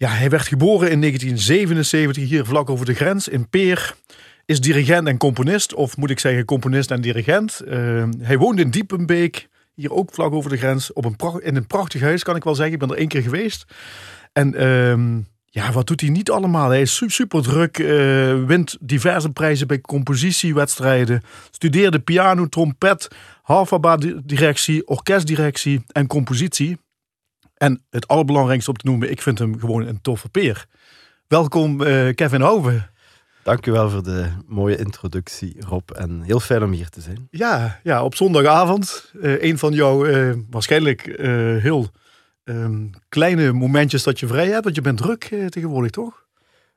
Ja, hij werd geboren in 1977 hier vlak over de grens in Peer. Is dirigent en componist, of moet ik zeggen componist en dirigent. Uh, hij woont in Diepenbeek, hier ook vlak over de grens. Op een in een prachtig huis, kan ik wel zeggen. Ik ben er één keer geweest. En uh, ja, wat doet hij niet allemaal? Hij is super druk, uh, wint diverse prijzen bij compositiewedstrijden. Studeerde piano, trompet, halfaba-directie, orkestdirectie en compositie. En het allerbelangrijkste om te noemen, ik vind hem gewoon een toffe peer. Welkom uh, Kevin u wel voor de mooie introductie, Rob. En heel fijn om hier te zijn. Ja, ja op zondagavond. Uh, een van jouw uh, waarschijnlijk heel um, kleine momentjes dat je vrij hebt. Want je bent druk tegenwoordig, toch?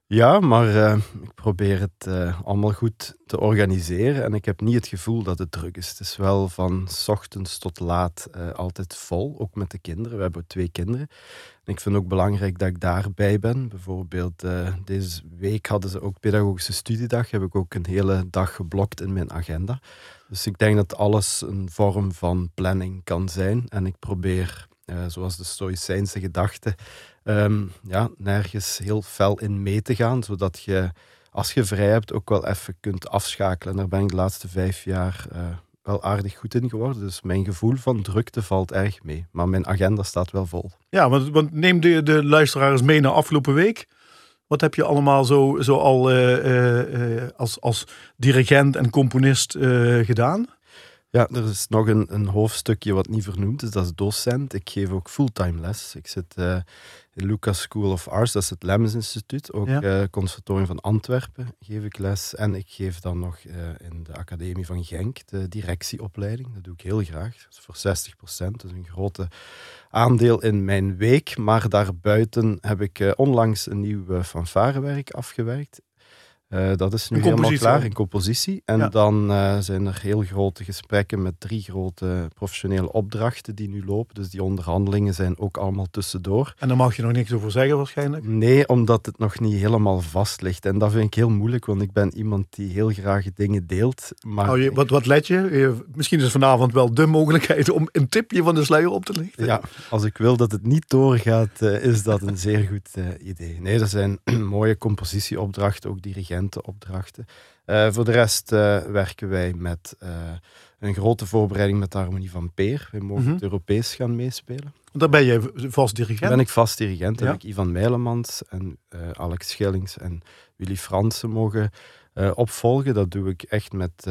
Ja, maar uh, ik probeer het uh, allemaal goed te organiseren en ik heb niet het gevoel dat het druk is. Het is wel van ochtends tot laat uh, altijd vol, ook met de kinderen. We hebben twee kinderen. En ik vind ook belangrijk dat ik daarbij ben. Bijvoorbeeld deze week hadden ze ook pedagogische studiedag. Heb ik ook een hele dag geblokt in mijn agenda. Dus ik denk dat alles een vorm van planning kan zijn. En ik probeer, zoals de Stoïcijnse gedachte, um, ja, nergens heel fel in mee te gaan, zodat je als je vrij hebt ook wel even kunt afschakelen. En daar ben ik de laatste vijf jaar uh, wel aardig goed in geworden. Dus mijn gevoel van drukte valt erg mee. Maar mijn agenda staat wel vol. Ja, want, want neem de, de luisteraars mee naar afgelopen week. Wat heb je allemaal zo, zo al uh, uh, als, als dirigent en componist gedaan? Ja, er is nog een, een hoofdstukje wat niet vernoemd is, dat is docent. Ik geef ook fulltime les. Ik zit uh, Lucas School of Arts, dat is het Lemmens Instituut, ook ja. uh, Conservatorium van Antwerpen geef ik les. En ik geef dan nog uh, in de Academie van Genk de directieopleiding. Dat doe ik heel graag, dat is voor 60 procent. Dat is een grote aandeel in mijn week. Maar daarbuiten heb ik onlangs een nieuw fanfarewerk afgewerkt. Uh, dat is nu helemaal klaar in compositie. En ja. dan uh, zijn er heel grote gesprekken met drie grote professionele opdrachten die nu lopen. Dus die onderhandelingen zijn ook allemaal tussendoor. En daar mag je nog niks over zeggen waarschijnlijk? Nee, omdat het nog niet helemaal vast ligt. En dat vind ik heel moeilijk, want ik ben iemand die heel graag dingen deelt. Maar oh, je, wat, wat let je? Misschien is vanavond wel de mogelijkheid om een tipje van de sluier op te lichten. Ja, als ik wil dat het niet doorgaat, uh, is dat een zeer goed idee. Nee, dat zijn mooie compositieopdrachten, ook dirigenten opdrachten. Uh, voor de rest uh, werken wij met uh, een grote voorbereiding met de Harmonie van Peer. We mogen mm -hmm. het Europees gaan meespelen. Daar ben je vast dirigent? Daar ben ik vast dirigent. Ja. heb ik Ivan Meilemans en Alex Schillings en Willy Fransen mogen opvolgen. Dat doe ik echt met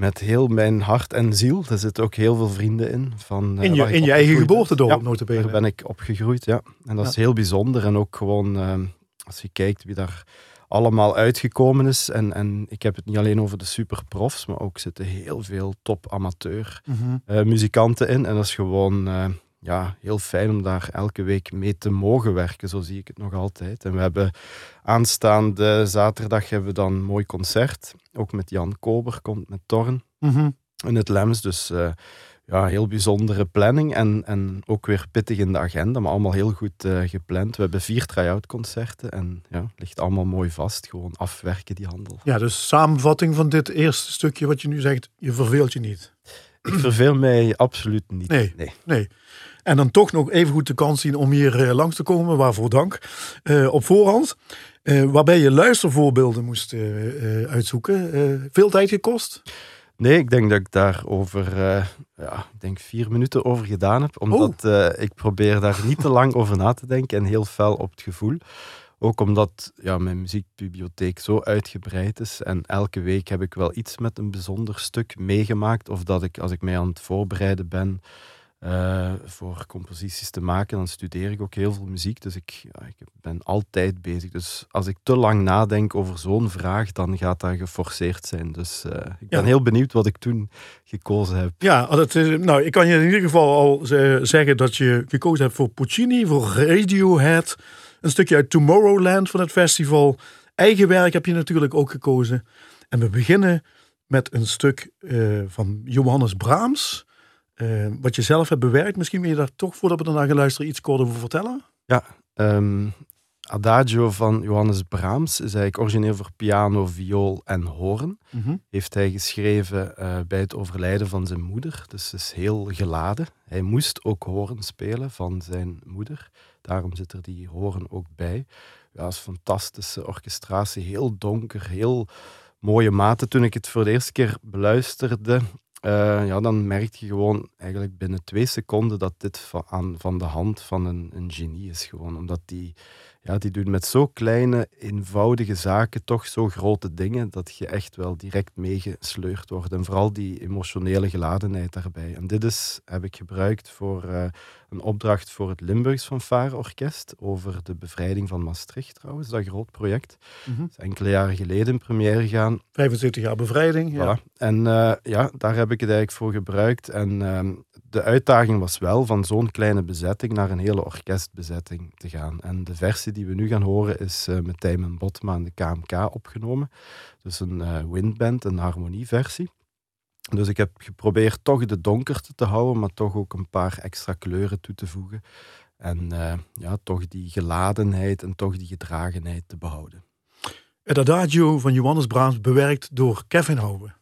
met heel mijn hart en ziel. Er zitten ook heel veel vrienden in. Van, in je, in je eigen geboortedorp, ja. Daar ben ik opgegroeid, ja. En dat ja. is heel bijzonder. En ook gewoon, uh, als je kijkt wie daar allemaal uitgekomen is. En, en ik heb het niet alleen over de superprofs, maar ook zitten heel veel top amateur mm -hmm. uh, muzikanten in. En dat is gewoon uh, ja, heel fijn om daar elke week mee te mogen werken. Zo zie ik het nog altijd. En we hebben aanstaande zaterdag hebben we dan een mooi concert. Ook met Jan Kober, komt met Torn mm -hmm. in het Lems. Dus uh, ja, heel bijzondere planning en, en ook weer pittig in de agenda, maar allemaal heel goed uh, gepland. We hebben vier try-out concerten en ja, ligt allemaal mooi vast. Gewoon afwerken die handel. Ja, dus samenvatting van dit eerste stukje wat je nu zegt, je verveelt je niet. Ik verveel mij absoluut niet. Nee, nee. nee. En dan toch nog even goed de kans zien om hier uh, langs te komen, waarvoor dank. Uh, op voorhand. waarbij je luistervoorbeelden moest uitzoeken. veel tijd gekost? Nee, ik denk dat ik daar over uh, ja, ik denk vier minuten over gedaan heb. Omdat uh, ik probeer daar niet te lang over na te denken en heel fel op het gevoel. Ook omdat ja, mijn muziekbibliotheek zo uitgebreid is. En elke week heb ik wel iets met een bijzonder stuk meegemaakt. Of dat ik, als ik mij aan het voorbereiden ben, uh, voor composities te maken. Dan studeer ik ook heel veel muziek, dus ik, ja, ik ben altijd bezig. Dus als ik te lang nadenk over zo'n vraag, dan gaat dat geforceerd zijn. Dus uh, ik ben ja. heel benieuwd wat ik toen gekozen heb. Ja, dat nou, ik kan je in ieder geval al zeggen dat je gekozen hebt voor Puccini, voor Radiohead, een stukje uit Tomorrowland van het festival. Eigen werk heb je natuurlijk ook gekozen. En we beginnen met een stuk uh, van Johannes Brahms. Uh, wat je zelf hebt bewerkt, misschien wil je daar toch, voordat we daarna gaan luisteren, iets kort over vertellen? Ja, um, Adagio van Johannes Brahms is eigenlijk origineel voor piano, viool en hoorn. Mhm. Heeft hij geschreven eh, bij het overlijden van zijn moeder. Dus is heel geladen. Hij moest ook hoorn spelen van zijn moeder. Daarom zit er die hoorn ook bij. Ja, is fantastische orchestratie. Heel donker, heel mooie maten. Toen ik het voor de eerste keer beluisterde, eh, ja, dan merk je gewoon eigenlijk binnen twee seconden dat dit van, van de hand van een, een genie is. Gewoon. Omdat die, ja, die doet met zo kleine, eenvoudige zaken toch zo grote dingen dat je echt wel direct meegesleurd wordt. En vooral die emotionele geladenheid daarbij. En dit is, heb ik gebruikt voor eh, een opdracht voor het Limburgs Fanfare-orkest over de bevrijding van Maastricht trouwens, dat groot project. Mhm. Is enkele jaren geleden in première gegaan. 75 jaar bevrijding. Ja. Voilà. En eh, ja, daar heb ik het eigenlijk voor gebruikt. En ehm, de uitdaging was wel van zo'n kleine bezetting naar een hele orkestbezetting te gaan. En de versie die we nu gaan horen is eh, met Tijmen Botma en de KMK opgenomen. Dus een eh, windband, een harmonieversie. Dus ik heb geprobeerd toch de donkerte te houden, maar toch ook een paar extra kleuren toe te voegen. En eh, ja, toch die geladenheid en toch die gedragenheid te behouden. Het Adagio van Johannes Brahms bewerkt door Kevin Houwe.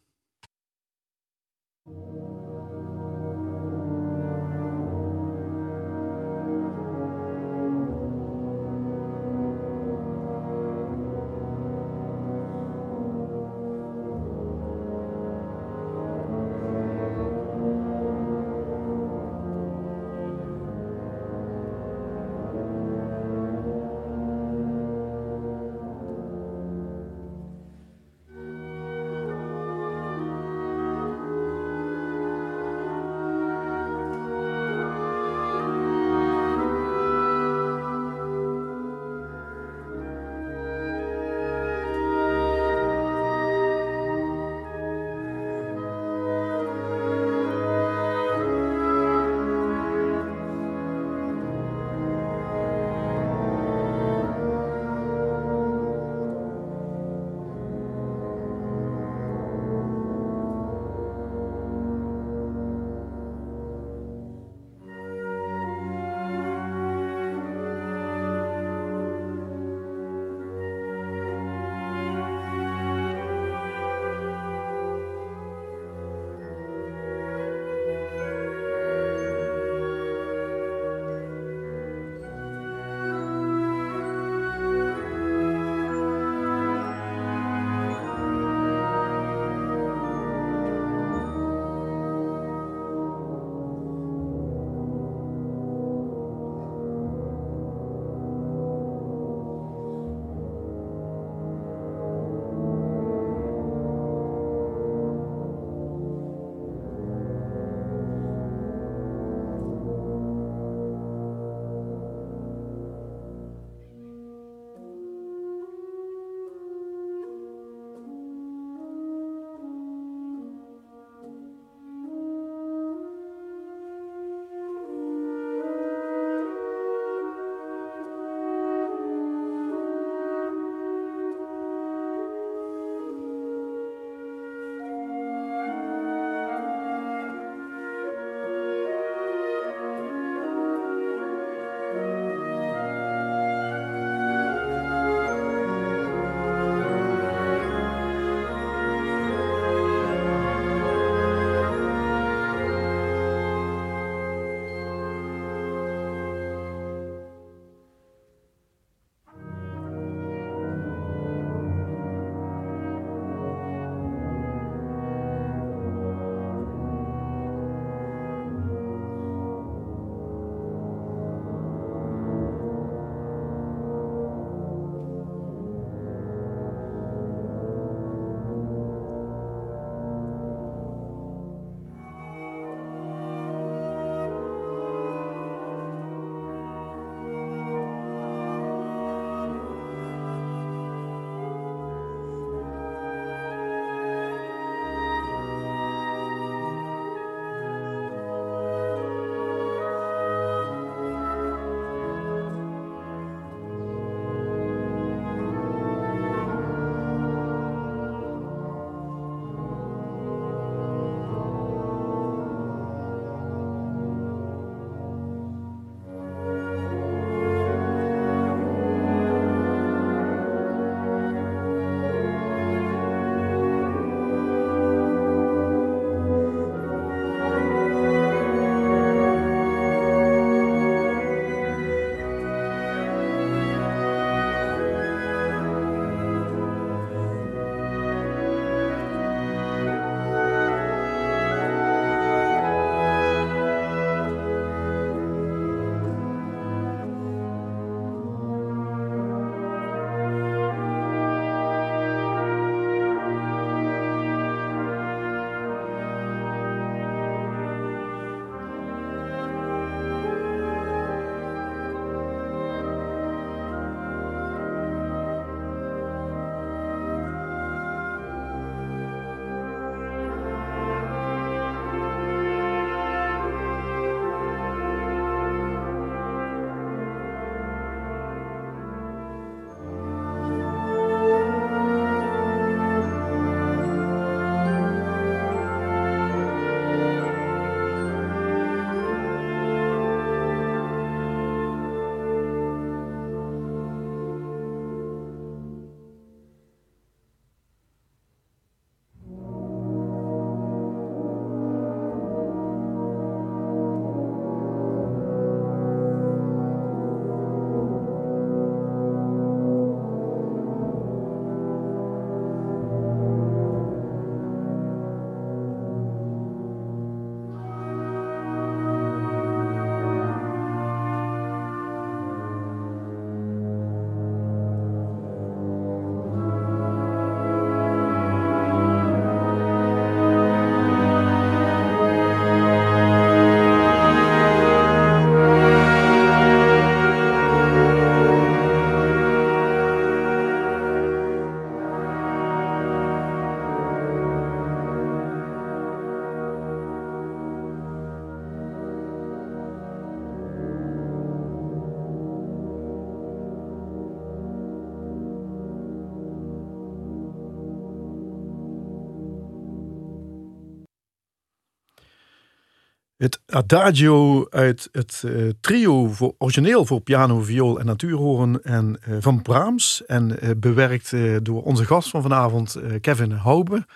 Adagio uit het uh, trio origineel voor piano, viool en natuurhoorn en, uh, van Brahms. En uh, bewerkt door onze gast van vanavond, Kevin Hoube.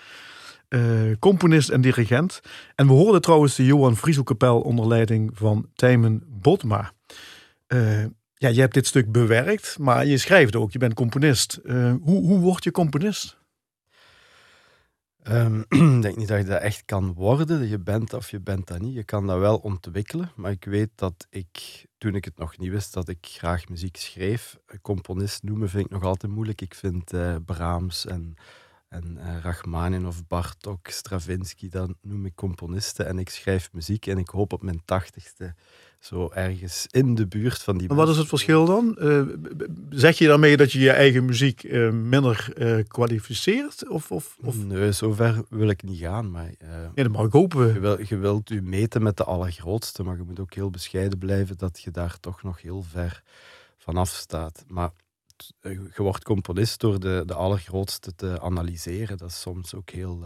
componist en dirigent. En we hoorden trouwens de Johan Frieselkapel onder leiding van Tijmen Botma. ja, je hebt dit stuk bewerkt, maar je schrijft ook, je bent componist. hoe, hoe word je componist? Ehm, ik denk niet dat je dat echt kan worden. Je bent of je bent dat niet. Je kan dat wel ontwikkelen. Maar ik weet dat ik, toen ik het nog niet wist, dat ik graag muziek schreef. Componist noemen vind ik nog altijd moeilijk. Ik vind uh, Brahms en, en uh, Rachmanin of Bartok, Stravinsky, dat noem ik componisten. En ik schrijf muziek en ik hoop op mijn tachtigste zo ergens in de buurt van die. Maar wat is het verschil dan? Uh, zeg je daarmee dat je je eigen muziek uh, minder uh, kwalificeert? Of, of, of? Nee, zover wil ik niet gaan. Maar, ja, dat mag ik hopen. Je, wil, je wilt u meten met de allergrootste, maar je moet ook heel bescheiden blijven dat je daar toch nog heel ver vanaf staat. Maar je wordt componist door de, de allergrootste te analyseren. Dat is soms ook heel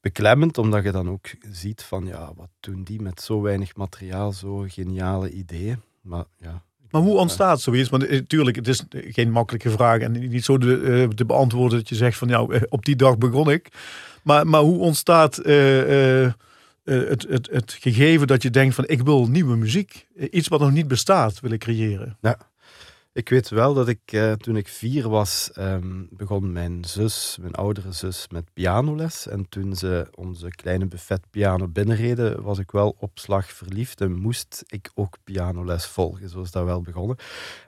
beklemmend, omdat je dan ook ziet van, ja, wat doen die met zo weinig materiaal, zo geniale ideeën. Maar ja, maar hoe ontstaat zoiets? Want natuurlijk, het is geen makkelijke vraag en niet zo de, uh, te beantwoorden dat je zegt van, ja, op die dag begon ik. Maar, maar hoe ontstaat uh, uh, het, het, het gegeven dat je denkt van, ik wil nieuwe muziek, iets wat nog niet bestaat, willen creëren? Ja. Ik weet wel dat ik uh, toen ik vier was, um, begon mijn zus, mijn oudere zus, met pianoles. En toen ze onze kleine buffetpiano binnenreden, was ik wel op slag verliefd en moest ik ook pianoles volgen. Zo is dat wel begonnen.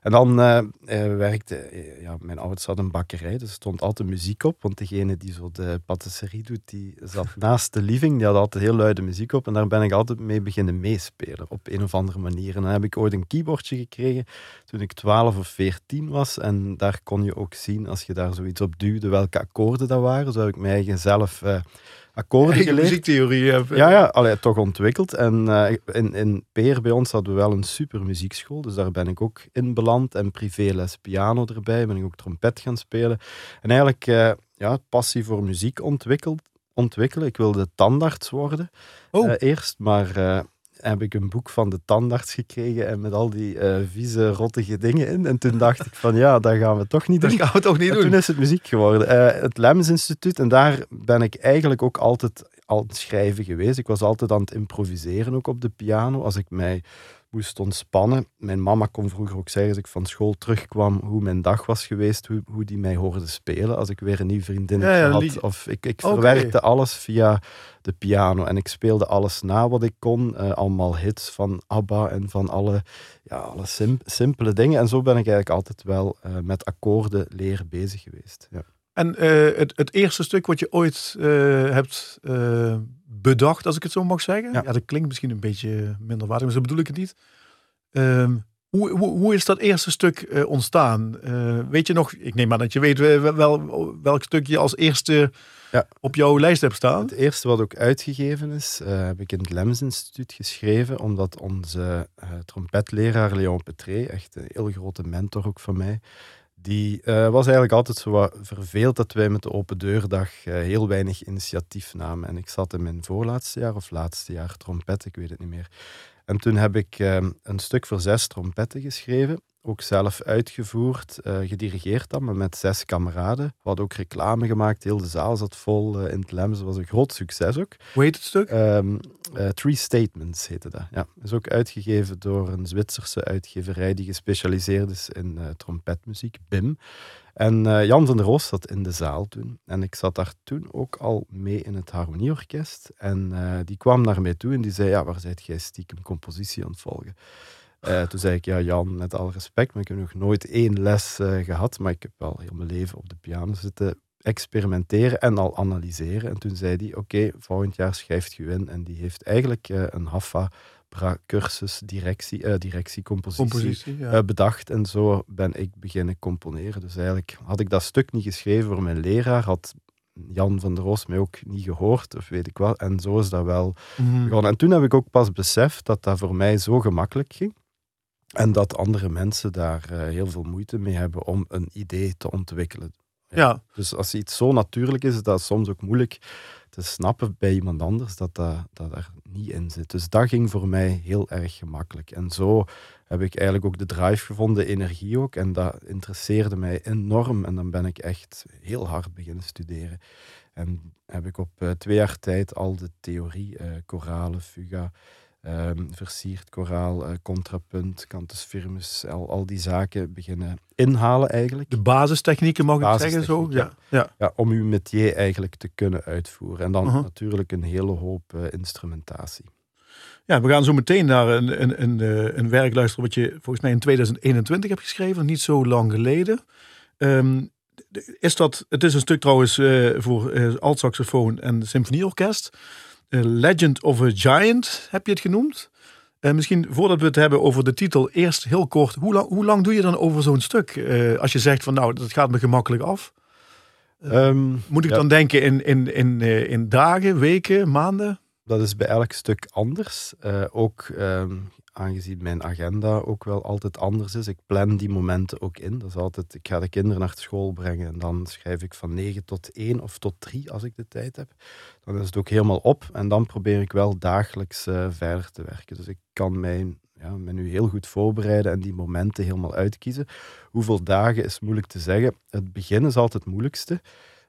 En dan uh, uh, werkte, ja, mijn ouders hadden een bakkerij, dus er stond altijd muziek op. Want degene die zo de patisserie doet, die zat naast de living, die had altijd heel luide muziek op. En daar ben ik altijd mee beginnen meespelen, op een of andere manier. En dan heb ik ooit een keyboardje gekregen toen ik twaalf of 14 was. En daar kon je ook zien, als je daar zoiets op duwde, welke akkoorden dat waren. Zo heb ik mij eigen zelf uh, akkoorden Eigen geleerd. muziektheorie heb. Ja, ja allee, toch ontwikkeld. En uh, in, in Peer bij ons hadden we wel een super muziekschool. Dus daar ben ik ook in beland. En privéles piano erbij. Ben ik ook trompet gaan spelen. En eigenlijk uh, ja, passie voor muziek ontwikkeld ontwikkelen. Ik wilde tandarts worden oh. eerst, maar heb ik een boek van de tandarts gekregen en met al die uh, vieze, rottige dingen in. En toen dacht ik van ja, dat gaan we toch niet doen. Dat gaan we toch niet en doen. toen is het muziek geworden. Uh, het Lemmens Instituut. En daar ben ik eigenlijk ook altijd aan het schrijven geweest. Ik was altijd aan het improviseren ook op de piano. Als ik mij moest ontspannen. Mijn mama kon vroeger ook zeggen, als ik van school terugkwam, hoe mijn dag was geweest, hoe, hoe die mij hoorde spelen. Als ik weer een nieuw vriendin ja, ja, had. Of ik, ik okay. verwerkte alles via de piano. En ik speelde alles na wat ik kon. Uh, allemaal hits van ABBA en van alle, ja, alle sim simpele dingen. En zo ben ik eigenlijk altijd wel uh, met akkoorden leren bezig geweest. Ja. En uh, het, het, eerste stuk wat je ooit hebt bedacht, als ik het zo mag zeggen. Ja, ja dat klinkt misschien een beetje minderwaardig, maar zo bedoel ik het niet. Um, hoe, hoe, hoe, is dat eerste stuk uh, ontstaan? Uh, weet je nog, ik neem aan dat je weet wel welk stuk je als eerste ja. op jouw lijst hebt staan. Het eerste wat ook uitgegeven is, uh, heb ik in het Lems Instituut geschreven, omdat onze trompetleraar Leon Petré, echt een heel grote mentor ook van mij, die uh, was eigenlijk altijd zo wat verveeld dat wij met de Open Deurdag uh, heel weinig initiatief namen. En ik zat in mijn voorlaatste jaar of laatste jaar trompet, ik weet het niet meer. En toen heb ik uh, een stuk voor zes trompetten geschreven, ook zelf uitgevoerd, gedirigeerd dan, maar met zes kameraden. We hadden ook reclame gemaakt, heel de zaal zat vol in het Lems, dat was een groot succes ook. Hoe heet het stuk? Um, Three Statements heette dat. Ja, is ook uitgegeven door een Zwitserse uitgeverij die gespecialiseerd is in trompetmuziek, BIM. En uh, Jan van der Roos zat in de zaal toen. En ik zat daar toen ook al mee in het harmonieorkest. En uh, die kwam naar mij toe en die zei, ja, waar zijt jij stiekem compositie aan het volgen? Uh, toen zei ik, ja Jan, met alle respect, maar ik heb nog nooit één les gehad. Maar ik heb wel heel mijn leven op de piano zitten experimenteren en al analyseren. En toen zei hij, oké, volgend jaar schrijft je in. En die heeft eigenlijk een HAFA cursus directie, uh, directiecompositie Compositie, ja. uh, bedacht. En zo ben ik beginnen componeren. Dus eigenlijk had ik dat stuk niet geschreven voor mijn leraar, had Jan van der Roos mij ook niet gehoord, of weet ik wel. En zo is dat wel mm. begonnen. En toen heb ik ook pas beseft dat dat voor mij zo gemakkelijk ging. En dat andere mensen daar uh, heel veel moeite mee hebben om een idee te ontwikkelen. Ja. Dus als iets zo natuurlijk is, is dat soms ook moeilijk te snappen bij iemand anders dat dat, er niet in zit. Dus dat ging voor mij heel erg gemakkelijk. En zo heb ik eigenlijk ook de drive gevonden, de energie ook. En dat interesseerde mij enorm. En dan ben ik echt heel hard beginnen studeren. En heb ik op uh, twee jaar tijd al de theorie, koralen, fuga, um, versierd koraal, uh, contrapunt, cantus firmus, al, al die zaken beginnen inhalen eigenlijk. De basistechnieken mag ik zeggen zo? Ja. Ja. ja. om uw métier eigenlijk te kunnen uitvoeren. En dan -huh. natuurlijk een hele hoop instrumentatie. Ja, we gaan zo meteen naar een, een, een, een werk luisteren wat je volgens mij in 2021 hebt geschreven, niet zo lang geleden. Um, is dat, het is een stuk trouwens voor alt-saxofoon en symfonieorkest. Uh, Legend of a Giant heb je het genoemd. misschien voordat we het hebben over de titel, eerst heel kort. Hoe, lang, hoe lang doe je dan over zo'n stuk? als je zegt van nou, dat gaat me gemakkelijk af. Um, moet ik ja. dan denken in, in, in, in dagen, weken, maanden? Dat is bij elk stuk anders. ook um, aangezien mijn agenda ook wel altijd anders is. Ik plan die momenten ook in. Dat is altijd, ik ga de kinderen naar school brengen en dan schrijf ik van 9 tot 1 of tot 3 als ik de tijd heb. Dan is het ook helemaal op en dan probeer ik wel dagelijks uh, verder te werken. Dus ik kan mij, ja, me nu heel goed voorbereiden en die momenten helemaal uitkiezen. Hoeveel dagen is moeilijk te zeggen. Het begin is altijd het moeilijkste.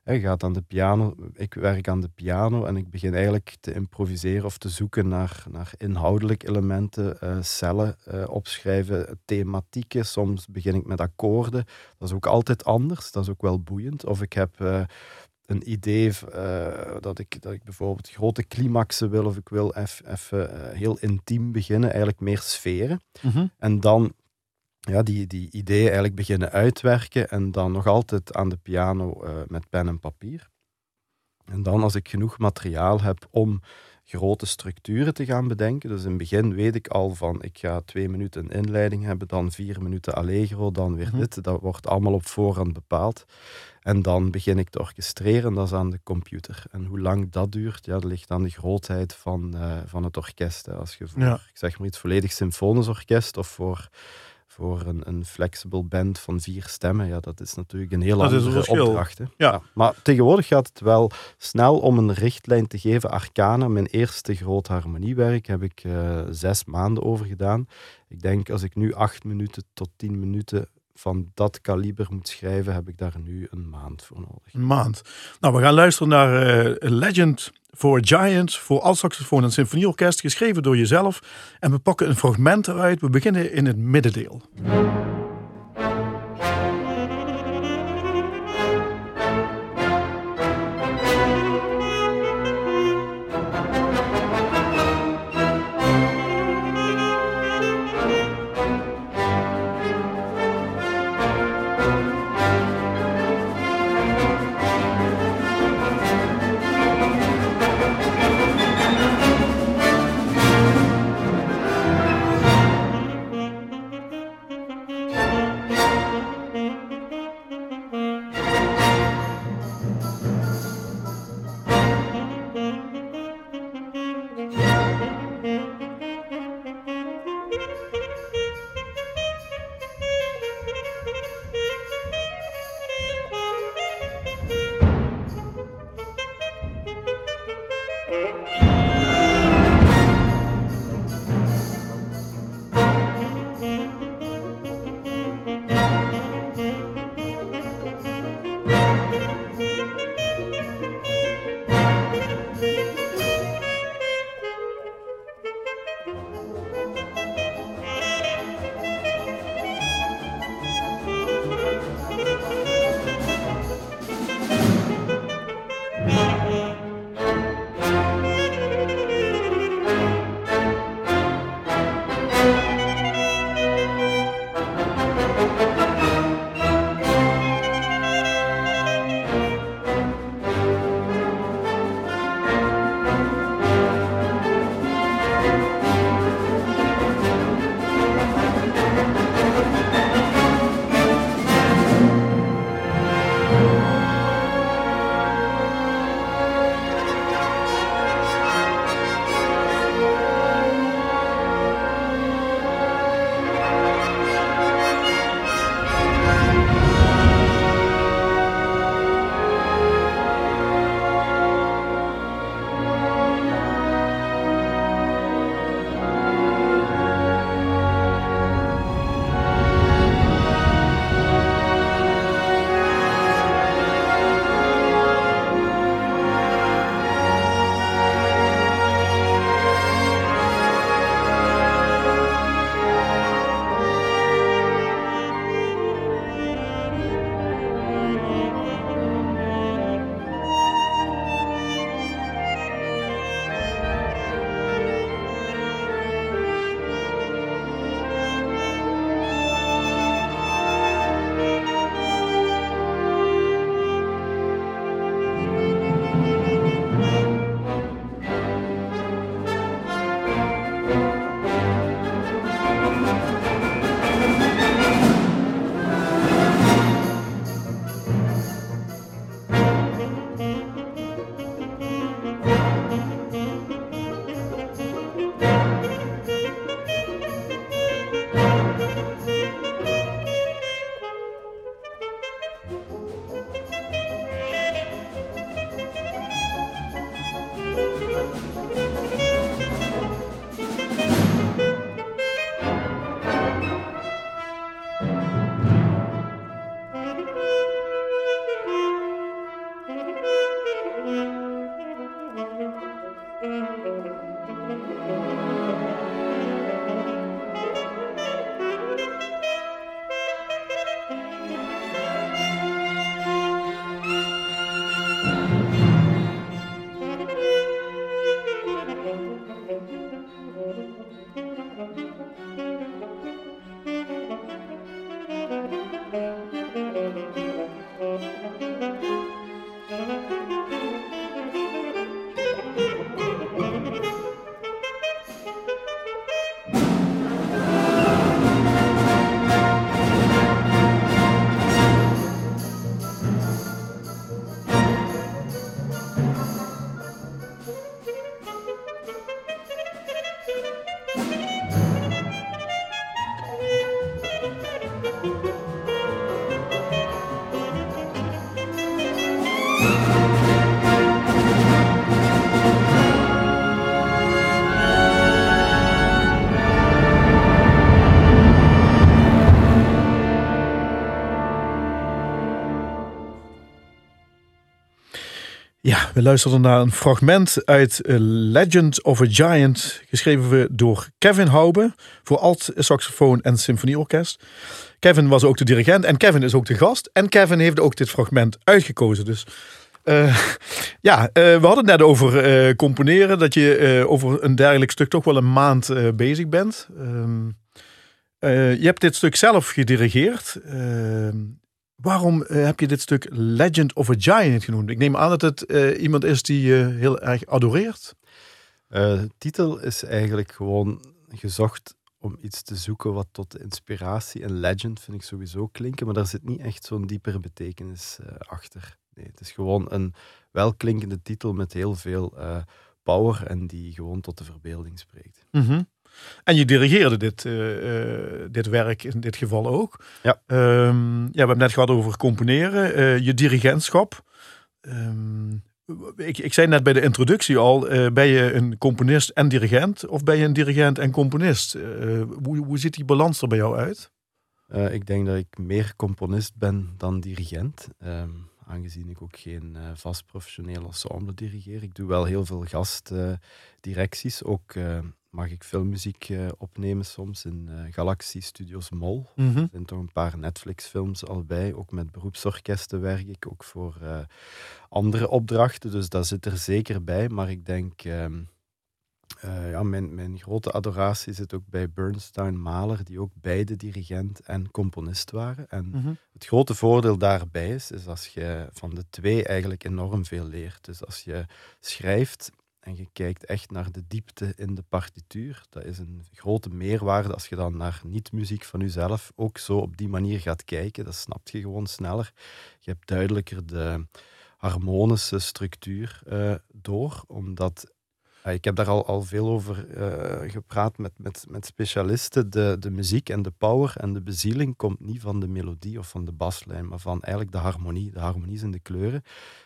Je gaat aan de piano, ik werk aan de piano en ik begin eigenlijk te improviseren of te zoeken naar, naar inhoudelijke elementen, uh, cellen uh, opschrijven, thematieken. Soms begin ik met akkoorden. Dat is ook altijd anders, dat is ook wel boeiend. Of ik heb uh, een idee dat, ik, dat ik bijvoorbeeld grote climaxen wil of ik wil even heel intiem beginnen, eigenlijk meer sferen. Mm -hmm. En dan ja, die, die ideeën eigenlijk beginnen uitwerken en dan nog altijd aan de piano uh, met pen en papier. En dan als ik genoeg materiaal heb om grote structuren te gaan bedenken. Dus in het begin weet ik al van ik ga twee minuten inleiding hebben, dan vier minuten allegro, dan weer mm -hmm. dit. Dat wordt allemaal op voorhand bepaald. En dan begin ik te orchestreren, dat is aan de computer. En hoe lang dat duurt, ja, dat ligt aan de grootheid van, uh, van het orkest. Hè. Als je voor, ja. ik zeg maar iets volledig symfonisch orkest of voor voor een, een flexible band van vier stemmen, ja, dat is natuurlijk een heel dat andere opdracht. Hè. Ja. ja. Maar tegenwoordig gaat het wel snel om een richtlijn te geven. Arcana, mijn eerste groot harmoniewerk, heb ik uh, zes maanden over gedaan. Ik denk als ik nu acht minuten tot tien minuten van dat kaliber moet schrijven, heb ik daar nu een maand voor nodig. Een maand. Nou, we gaan luisteren naar uh, Legend for Giants voor alt-saxofoon en symfonieorkest, geschreven door jezelf. En we pakken een fragment eruit. We beginnen in het middendeel. We luisterden naar een fragment uit A Legend of a Giant, geschreven door Kevin Haube voor alt saxofoon en symfonieorkest. Kevin was ook de dirigent en Kevin is ook de gast. En Kevin heeft ook dit fragment uitgekozen. Dus uh, ja, uh, we hadden het net over uh, componeren, dat je over een dergelijk stuk toch wel een maand bezig bent. Ehm, je hebt dit stuk zelf gedirigeerd. Waarom uh, heb je dit stuk Legend of a Giant genoemd? Ik neem aan dat het uh, iemand is die je uh, heel erg adoreert. de titel is eigenlijk gewoon gezocht om iets te zoeken wat tot inspiratie en legend vind ik sowieso klinken, maar daar zit niet echt zo'n diepere betekenis achter. Nee, het is gewoon een welklinkende titel met heel veel power en die gewoon tot de verbeelding spreekt. Mm -hmm. En je dirigeerde dit, uh, uh, dit werk in dit geval ook. Ja. Um, ja, we hebben net gehad over componeren. Uh, je dirigentschap. Um, ik, ik zei net bij de introductie al, ben je een componist en dirigent? Of ben je een dirigent en componist? hoe, hoe ziet die balans er bij jou uit? ik denk dat ik meer componist ben dan dirigent. Um, aangezien ik ook geen vast professioneel ensemble dirigeer. Ik doe wel heel veel gastdirecties, ook mag ik filmmuziek uh, opnemen soms in uh, Galaxy Studios Mol. Mm -hmm. Er zijn toch een paar Netflix-films al bij. Ook met beroepsorkesten werk ik, ook voor uh, andere opdrachten. Dus dat zit er zeker bij. Maar ik denk, ehm, ja, mijn, mijn grote adoratie zit ook bij Bernstein Mahler, die ook beide dirigent en componist waren. En mm -hmm. het grote voordeel daarbij is, is als je van de twee eigenlijk enorm veel leert. Dus als je schrijft en je kijkt echt naar de diepte in de partituur. Dat is een grote meerwaarde als je dan naar niet-muziek van jezelf ook zo op die manier gaat kijken. Dat snap je gewoon sneller. Je hebt duidelijker de harmonische structuur uh, door, omdat uh, ik heb daar al, al veel over uh, gepraat met, met, met specialisten. De, de muziek en de power en de bezieling komt niet van de melodie of van de baslijn, maar van eigenlijk de harmonie. De harmonie zijn de kleuren.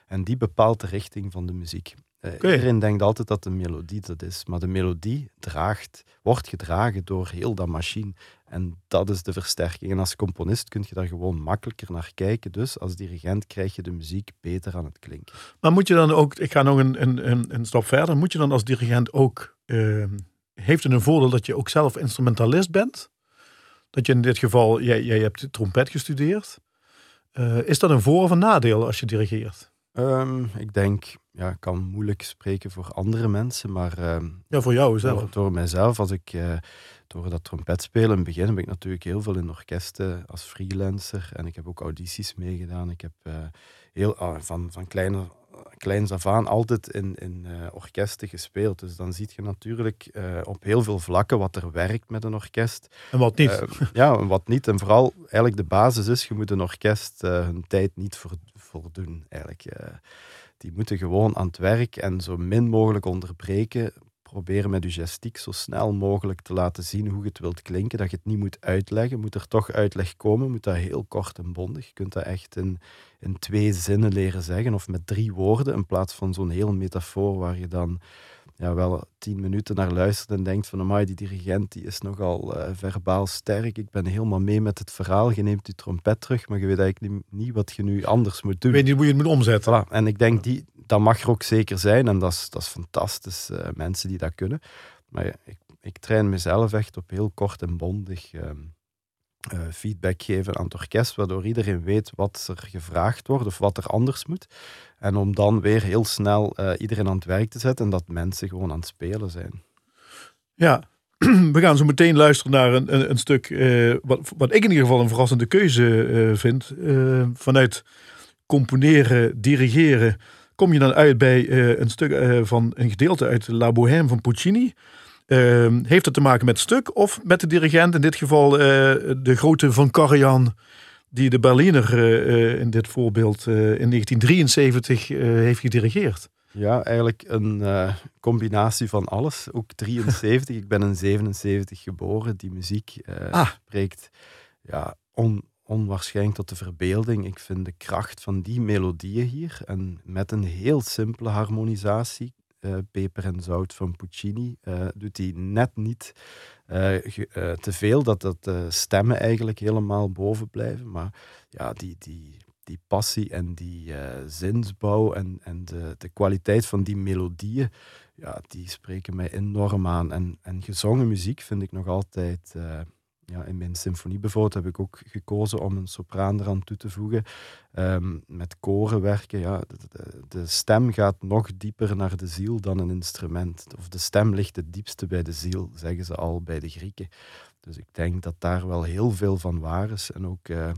En die bepaalt de richting van de muziek. Okay. Iedereen denkt altijd dat de melodie dat is, maar de melodie draagt, wordt gedragen door heel dat machine. En dat is de versterking. En als componist kun je daar gewoon makkelijker naar kijken. Dus als dirigent krijg je de muziek beter aan het klinken. Maar moet je dan ook, ik ga nog een, een, een stap verder, moet je dan als dirigent ook, uh, heeft het een voordeel dat je ook zelf instrumentalist bent? Dat je in dit geval, jij, jij hebt trompet gestudeerd. Uh, is dat een voor- of een nadeel als je dirigeert? Um, ik denk, ja, ik kan moeilijk spreken voor andere mensen, maar... Uh, ja, voor jou zelf. Door, door mijzelf, als ik uh, door dat trompetspelen in het begin heb ik natuurlijk heel veel in orkesten als freelancer en ik heb ook audities meegedaan. Ik heb uh, heel, van, van kleine, kleins af aan altijd in, in orkesten gespeeld. Dus dan zie je natuurlijk op heel veel vlakken wat er werkt met een orkest. En wat niet. ja, en wat niet. En vooral eigenlijk de basis is, je moet een orkest hun tijd niet voor, voordoen. Eigenlijk die moeten gewoon aan het werk en zo min mogelijk onderbreken. Proberen met je gestiek zo snel mogelijk te laten zien hoe je het wilt klinken. Dat je het niet moet uitleggen. Moet er toch uitleg komen, moet dat heel kort en bondig. Je kunt dat echt in, in twee zinnen leren zeggen of met drie woorden in plaats van zo'n heel metafoor waar je dan ja, wel tien minuten naar luistert en denkt van amai, die dirigent die is nogal uh, verbaal sterk. Ik ben helemaal mee met het verhaal. Je neemt je trompet terug, maar je weet eigenlijk niet, niet wat je nu anders moet doen. Je weet niet hoe je het moet omzetten. Voilà. En ik denk, die, dat mag er ook zeker zijn. En dat is, dat is fantastisch, uh, mensen die dat kunnen. Maar ik, ik train mezelf echt op heel kort en bondig uh, uh, feedback geven aan het orkest, waardoor iedereen weet wat er gevraagd wordt of wat er anders moet. En om dan weer heel snel uh, iedereen aan het werk te zetten en dat mensen gewoon aan het spelen zijn. Ja, we gaan zo meteen luisteren naar een, een, een stuk uh, wat, wat ik in ieder geval een verrassende keuze vind. vanuit componeren, dirigeren, kom je dan uit bij een stuk van een gedeelte uit La Bohème van Puccini. Uh, heeft het te maken met stuk of met de dirigent? In dit geval uh, de grote Van Karajan, die de Berliner uh, in dit voorbeeld in 1973 heeft gedirigeerd. Ja, eigenlijk een combinatie van alles. Ook 73. ik ben in 77 geboren. Die muziek ah. spreekt ja, on, onwaarschijnlijk tot de verbeelding. Ik vind de kracht van die melodieën hier en met een heel simpele harmonisatie. Uh, peper en zout van Puccini uh, doet hij net niet uh, te veel, dat, dat de stemmen eigenlijk helemaal boven blijven. Maar ja, die, die, die passie en die zinsbouw en, en de, de kwaliteit van die melodieën, ja, die spreken mij enorm aan. En, en gezongen muziek vind ik nog altijd ja, in mijn symfonie bijvoorbeeld heb ik ook gekozen om een sopraan eraan toe te voegen. Um, met koren werken, ja, de, stem gaat nog dieper naar de ziel dan een instrument. Of de stem ligt het diepste bij de ziel, zeggen ze al bij de Grieken. Dus ik denk dat daar wel heel veel van waar is. En ook, uh,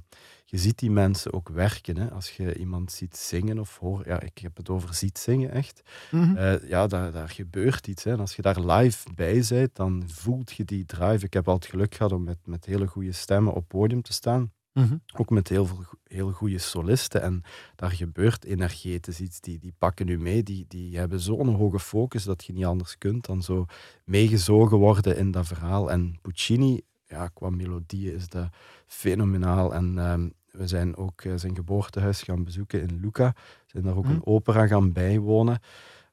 je ziet die mensen ook werken. Hè? Als je iemand ziet zingen of hoort, ja, ik heb het over ziet zingen echt. Mm ja, daar, daar gebeurt iets. Hè? En als je daar live bij bent, dan voelt je die drive. Ik heb altijd geluk gehad om met, met hele goede stemmen op podium te staan. Mhm. Ook met heel veel heel goede solisten. En daar gebeurt energetisch iets. Die, die pakken u mee. Die, die hebben zo'n hoge focus dat je niet anders kunt dan zo meegezogen worden in dat verhaal. En Puccini, ja, qua melodie is dat fenomenaal. En ehm, we zijn ook uh, zijn geboortehuis gaan bezoeken in Lucca. Zijn daar ook mhm. een opera gaan bijwonen.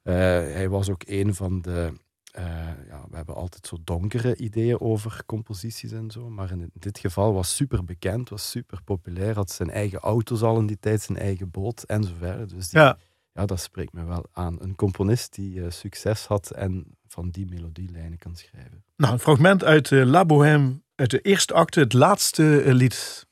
Uh, hij was ook een van de uh, ja, we hebben altijd zo donkere ideeën over composities en zo. Maar in dit geval was super bekend, was super populair. Had zijn eigen auto's al in die tijd, zijn eigen boot en zo verder. Dus die, ja. ja, dat spreekt me wel aan. Een componist die succes had en van die melodielijnen kan schrijven. Nou, een fragment uit La Bohème, uit de eerste acte, het laatste lied.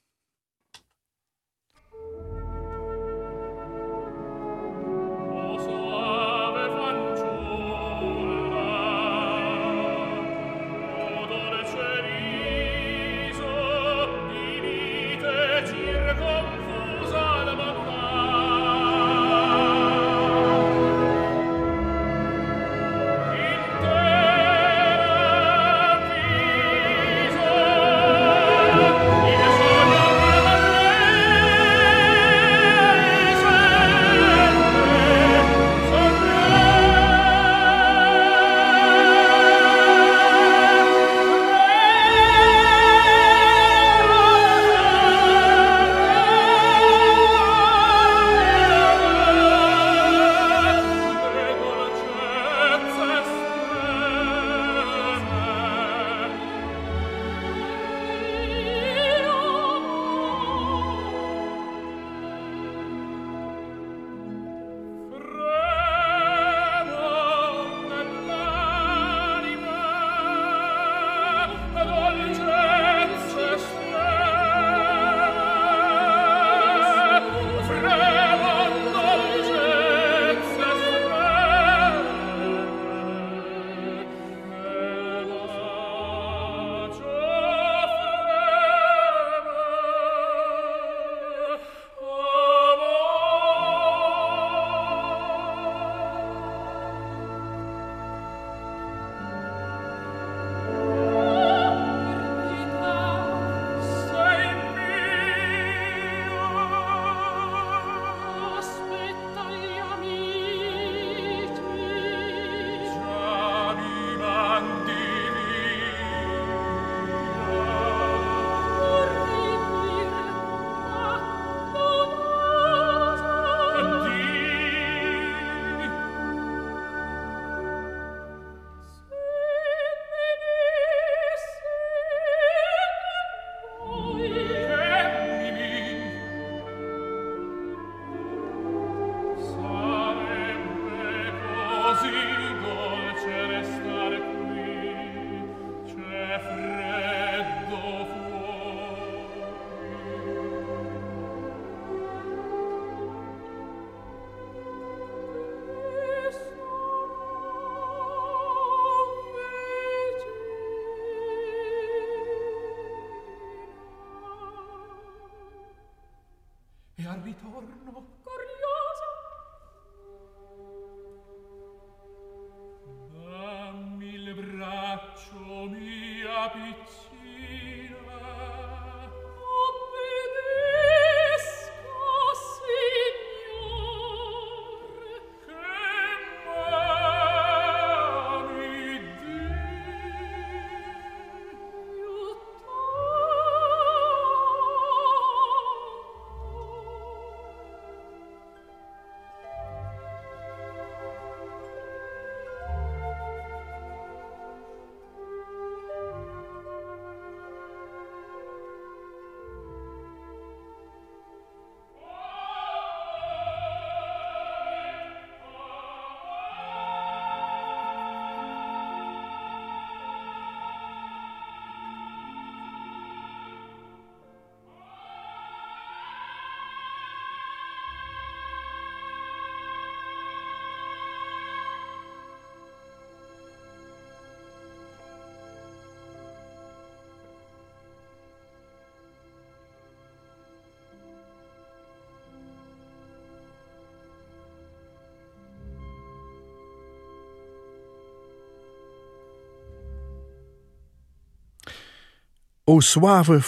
O Suave.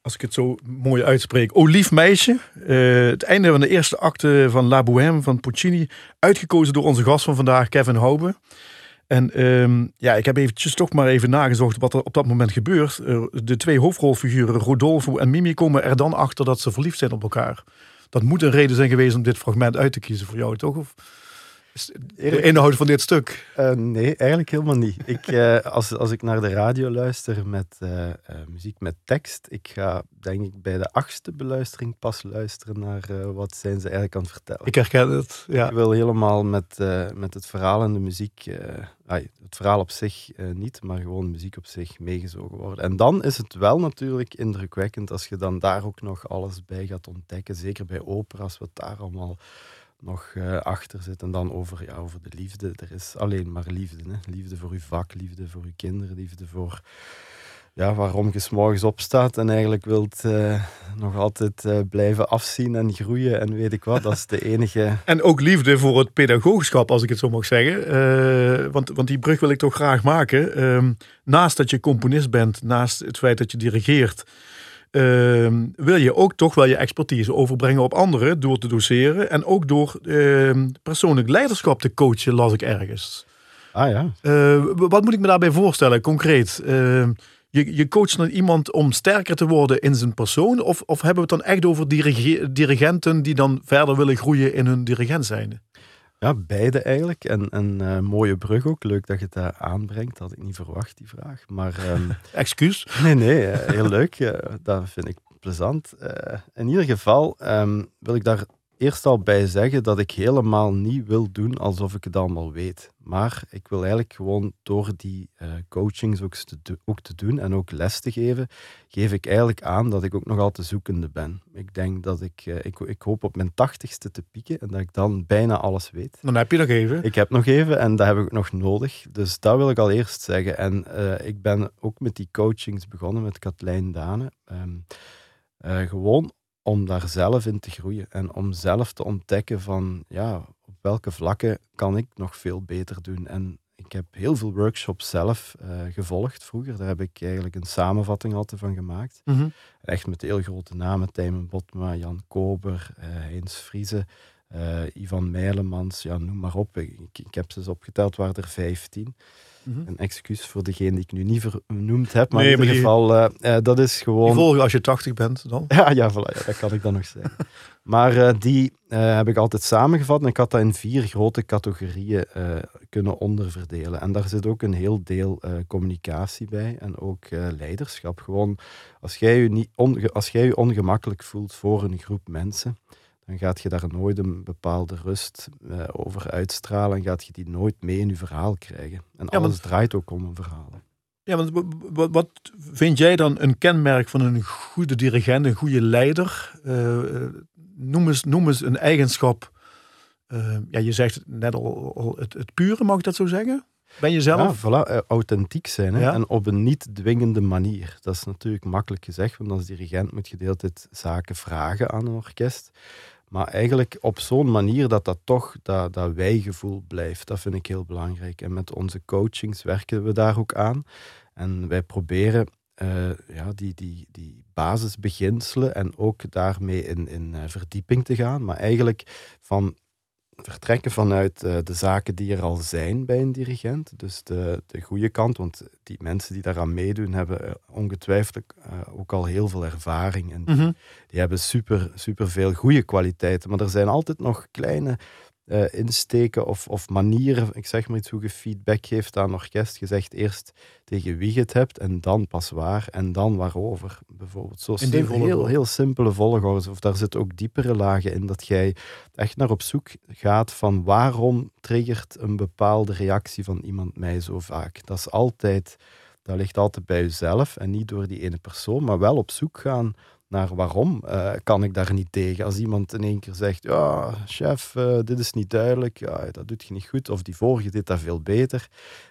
Als ik het zo mooi uitspreek. O lief meisje. Uh, het einde van de eerste acte van La Bohème van Puccini. Uitgekozen door onze gast van vandaag, Kevin Hoube. En um, ja, ik heb eventjes toch maar even nagezocht wat er op dat moment gebeurt. Uh, de twee hoofdrolfiguren, Rodolfo en Mimi, komen er dan achter dat ze verliefd zijn op elkaar. Dat moet een reden zijn geweest om dit fragment uit te kiezen voor jou, toch? Of? De inhoud van dit stuk? Uh, nee, eigenlijk helemaal niet. Ik, uh, als, als ik naar de radio luister met uh, muziek met tekst, ik ga denk ik bij de achtste beluistering pas luisteren naar wat zijn ze eigenlijk aan het vertellen. Ik herken het, ja. Ik wil helemaal met, met het verhaal en de muziek, het verhaal op zich niet, maar gewoon muziek op zich meegezogen worden. En dan is het wel natuurlijk indrukwekkend als je dan daar ook nog alles bij gaat ontdekken, zeker bij opera's, wat daar allemaal nog uh, achter zit. En dan over, ja, over de liefde. Er is alleen maar liefde. Hè? Liefde voor uw vak, liefde voor uw kinderen, liefde voor ja, waarom je s'morgens opstaat en eigenlijk wilt uh, nog altijd uh, blijven afzien en groeien en weet ik wat. Dat is de enige... en ook liefde voor het pedagoogschap, als ik het zo mag zeggen. want, want die brug wil ik toch graag maken. Ehm, naast dat je componist bent, naast het feit dat je dirigeert... Ehm, wil je ook toch wel je expertise overbrengen op anderen door te doseren en ook door uh, persoonlijk leiderschap te coachen, las ik ergens. Ah ja. Uh, wat moet ik me daarbij voorstellen, concreet? Ehm, je, je coacht dan iemand om sterker te worden in zijn persoon? Of, of hebben we het dan echt over dirigenten die dan verder willen groeien in hun dirigent zijn? Ja, beide eigenlijk. En een uh, mooie brug ook. Leuk dat je het daar aanbrengt. Dat had ik niet verwacht, die vraag. Maar, um... Excuus? Nee, nee. Uh, heel leuk. Dat vind ik plezant. in ieder geval um, wil ik daar eerst al bij zeggen dat ik helemaal niet wil doen alsof ik het allemaal weet. Maar ik wil eigenlijk gewoon door die uh, coachings ook te, ook te, doen en ook les te geven, geef ik eigenlijk aan dat ik ook nog altijd zoekende ben. Ik denk dat ik, uh, ik, ik hoop op mijn tachtigste te pieken en dat ik dan bijna alles weet. Dan heb je nog even. Ik heb nog even en dat heb ik nog nodig. Dus dat wil ik al eerst zeggen. En uh, ik ben ook met die coachings begonnen met Katlijn Dane. Um, gewoon om daar zelf in te groeien en om zelf te ontdekken van ja, op welke vlakken kan ik nog veel beter doen. En ik heb heel veel workshops zelf uh, gevolgd vroeger. Daar heb ik eigenlijk een samenvatting altijd van gemaakt. Mm -hmm. Echt met heel grote namen. Tijmen Botma, Jan Kober, uh, Heinz Friese, uh, Ivan Meilemans, ja, noem maar op. Ik, ik, heb ze eens opgeteld, waren er 15. Mm Een excuus voor degene die ik nu niet vernoemd heb, maar nee, in ieder geval, uh, uh, dat is gewoon... Volgen als je 80 bent dan? Ja, ja, voilà, ja dat kan ik dan nog zeggen. maar uh, die heb ik altijd samengevat en ik had dat in vier grote categorieën kunnen onderverdelen. En daar zit ook een heel deel communicatie bij en ook leiderschap. Gewoon, als jij, je niet als jij je ongemakkelijk voelt voor een groep mensen dan gaat je daar nooit een bepaalde rust uh, over uitstralen en gaat je die nooit mee in je verhaal krijgen. En ja, alles draait ook om een verhaal. Ja, want wat, wat, vind jij dan een kenmerk van een goede dirigent, een goede leider? Uh, noem, eens, noem eens een eigenschap. Uh, ja, je zegt net al, al het, het, pure, mag ik dat zo zeggen? Ben je zelf? Ja, voilà, authentiek zijn hè? Ja? en op een niet dwingende manier. Dat is natuurlijk makkelijk gezegd, want als dirigent moet je de hele tijd zaken vragen aan een orkest. Maar eigenlijk op zo'n manier dat dat toch dat, dat wijgevoel blijft. Dat vind ik heel belangrijk. En met onze coachings werken we daar ook aan. En wij proberen uh, ja, die, die, die basisbeginselen en ook daarmee in, in uh, verdieping te gaan. Maar eigenlijk van vertrekken vanuit uh, de zaken die er al zijn bij een dirigent. Dus de, de goede kant, want die mensen die daaraan meedoen hebben uh, ongetwijfeld uh, ook al heel veel ervaring. En mm -hmm. die hebben super, super veel goede kwaliteiten. Maar er zijn altijd nog kleine uh, insteken of, of manieren, ik zeg maar iets, hoe je feedback geeft aan een orkest. Je zegt eerst tegen wie je het hebt en dan pas waar en dan waarover. Bijvoorbeeld zo in heel, heel, heel simpele volgorde. Of daar zitten ook diepere lagen in dat jij echt naar op zoek gaat van waarom triggert een bepaalde reactie van iemand mij zo vaak. Dat is altijd, dat ligt altijd bij jezelf en niet door die ene persoon, maar wel op zoek gaan naar waarom uh, kan ik daar niet tegen. Als iemand in één keer zegt, ja, chef, uh, dit is niet duidelijk, ja, dat doet je niet goed, of die vorige deed dat veel beter.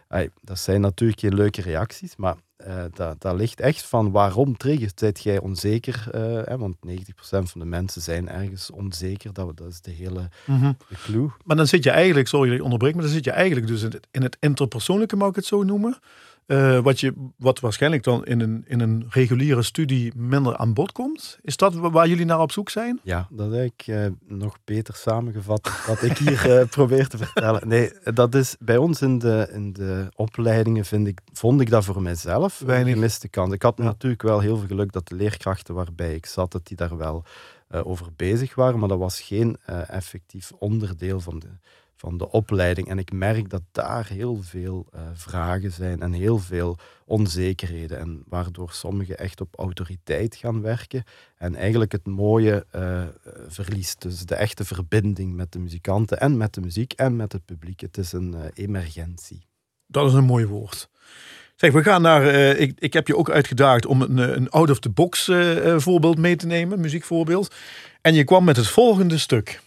Ay, dat zijn natuurlijk geen leuke reacties, maar uh, dat, dat ligt echt van waarom triggert. Zijt jij onzeker? Hè, want 90% van de mensen zijn ergens onzeker. Dat, dat is de hele mm -hmm. de clue. Maar dan zit je eigenlijk, sorry dat ik onderbreek, maar dan zit je eigenlijk dus in het, in het interpersoonlijke, mag ik het zo noemen. Eh, wat, je, wat waarschijnlijk dan in een, in een reguliere studie minder aan bod komt. Is dat waar jullie naar op zoek zijn? Ja, dat heb ik uh, nog beter samengevat wat ik hier uh, probeer te vertellen. Nee, dat is bij ons in de, in de opleidingen vind ik, vond ik dat voor mijzelf Weinig. een gemiste kans. Ik had natuurlijk wel heel veel geluk dat de leerkrachten waarbij ik zat, dat die daar wel over bezig waren, maar dat was geen effectief onderdeel van de van de opleiding. En ik merk dat daar heel veel uh, vragen zijn en heel veel onzekerheden. En waardoor sommigen echt op autoriteit gaan werken. En eigenlijk het mooie uh, verliest. Dus de echte verbinding met de muzikanten en met de muziek en met het publiek. Het is een uh, emergentie. Dat is een mooi woord. Zeg, we gaan naar. ik, ik heb je ook uitgedaagd om een, een out-of-the-box voorbeeld mee te nemen, muziekvoorbeeld. En je kwam met het volgende stuk.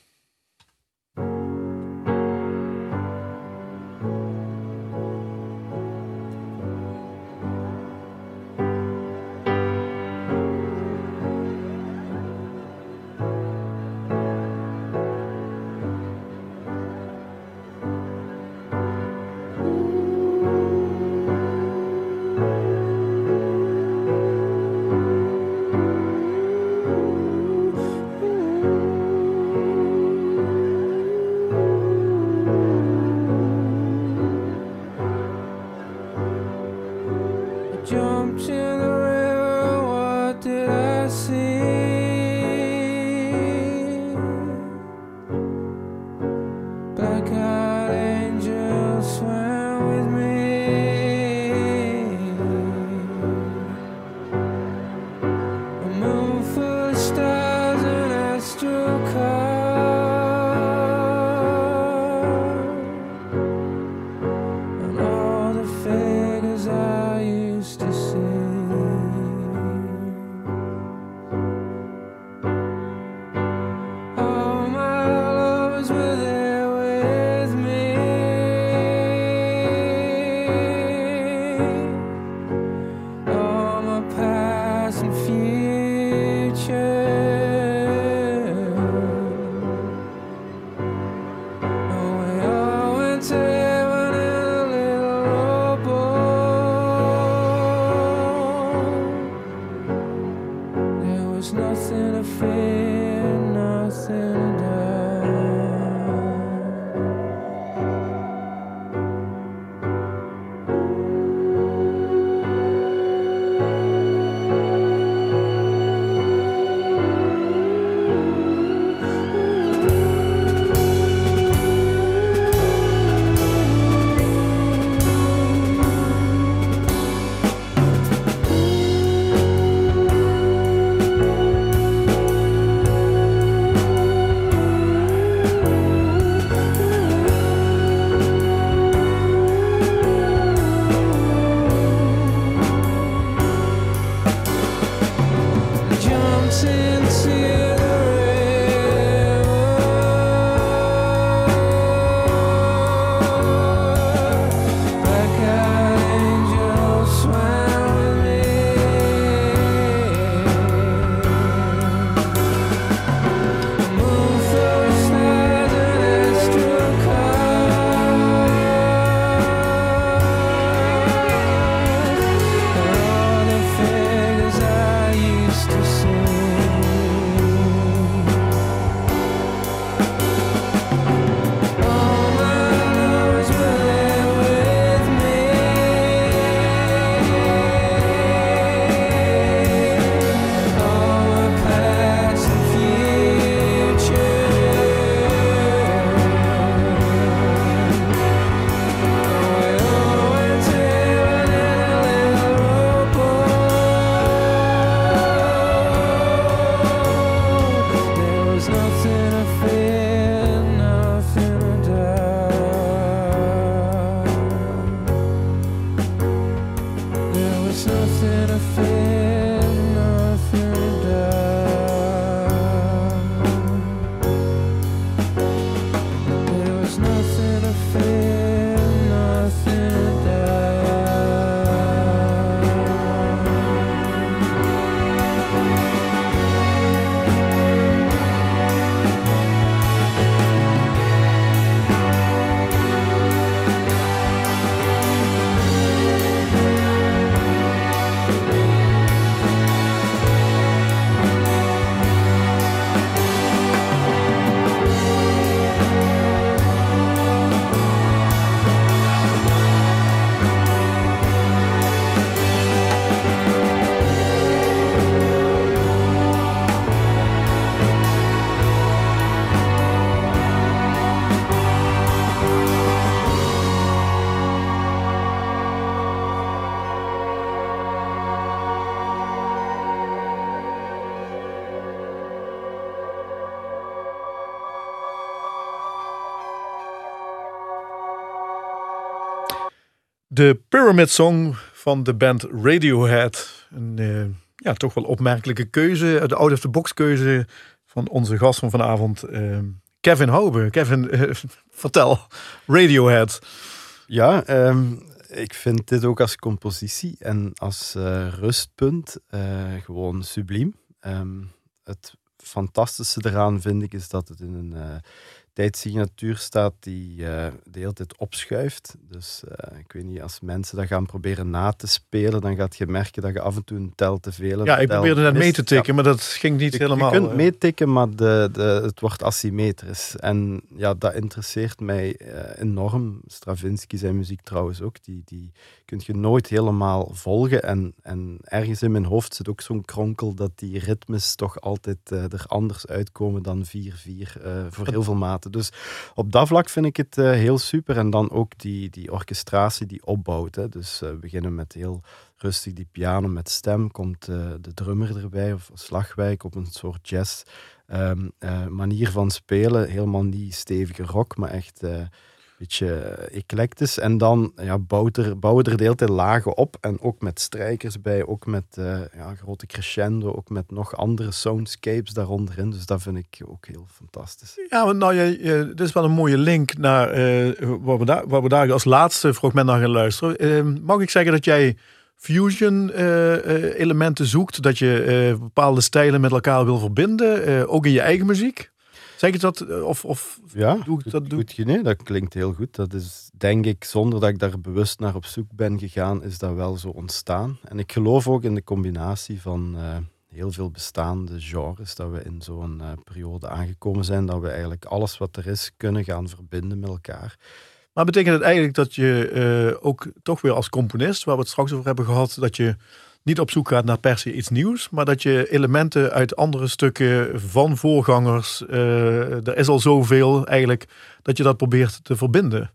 De Pyramid Song van de band Radiohead. Een uh, ja, toch wel opmerkelijke keuze. De out-of-the-box keuze van onze gast van vanavond, uh, Kevin Hoube. Kevin, vertel. Radiohead. Ja, um, ik vind dit ook als compositie en als rustpunt gewoon subliem. Um, het fantastische eraan vind ik is dat het in een tijdsignatuur staat die uh, de hele tijd opschuift. Dus uh, ik weet niet, als mensen dat gaan proberen na te spelen, dan gaat je merken dat je af en toe een tel te veel Ja, ik probeerde net mee te tikken, maar dat ging niet helemaal. Je kunt meetikken, maar de, de, het wordt asymmetrisch. En ja, dat interesseert mij uh, enorm. Stravinsky zijn muziek trouwens ook, die, die kun je nooit helemaal volgen. En, en ergens in mijn hoofd zit ook zo'n kronkel dat die ritmes toch altijd er anders uitkomen dan 4-4 voor heel veel Dus op dat vlak vind ik het uh, heel super. En dan ook die, die orchestratie die opbouwt. Hè. Dus uh, we beginnen met heel rustig die piano met stem. Komt uh, de drummer erbij, of slagwijk, op een soort jazz um, manier van spelen. Helemaal niet stevige rock, maar echt beetje eh, eclectisch. En dan ja, bouwt er, bouwen er de hele lagen op. En ook met strijkers bij, ook met uh, ja, grote crescendo, ook met nog andere soundscapes daaronderin. Dus dat vind ik ook heel fantastisch. Ja, nou, je, dit is wel een mooie link naar uh, waar, we daar, waar we daar als laatste fragment naar gaan luisteren. Uh, mag ik zeggen dat jij fusion elementen zoekt, dat je bepaalde stijlen met elkaar wil verbinden, ook in je eigen muziek? Zeg ik dat? Eh, of, of ja, doe ik dat? Doe... Goed, nee, dat klinkt heel goed. Dat is denk ik, zonder dat ik daar bewust naar op zoek ben gegaan, is dat wel zo ontstaan. En ik geloof ook in de combinatie van uh, heel veel bestaande genres, dat we in zo'n uh, periode aangekomen zijn, dat we eigenlijk alles wat er is kunnen gaan verbinden met elkaar. Maar betekent het eigenlijk dat je uh, ook toch weer als componist, waar we het straks over hebben gehad, dat je niet op zoek gaat naar per se iets nieuws, maar dat je elementen uit andere stukken van voorgangers, uh, er is al zoveel eigenlijk, dat je dat probeert te verbinden.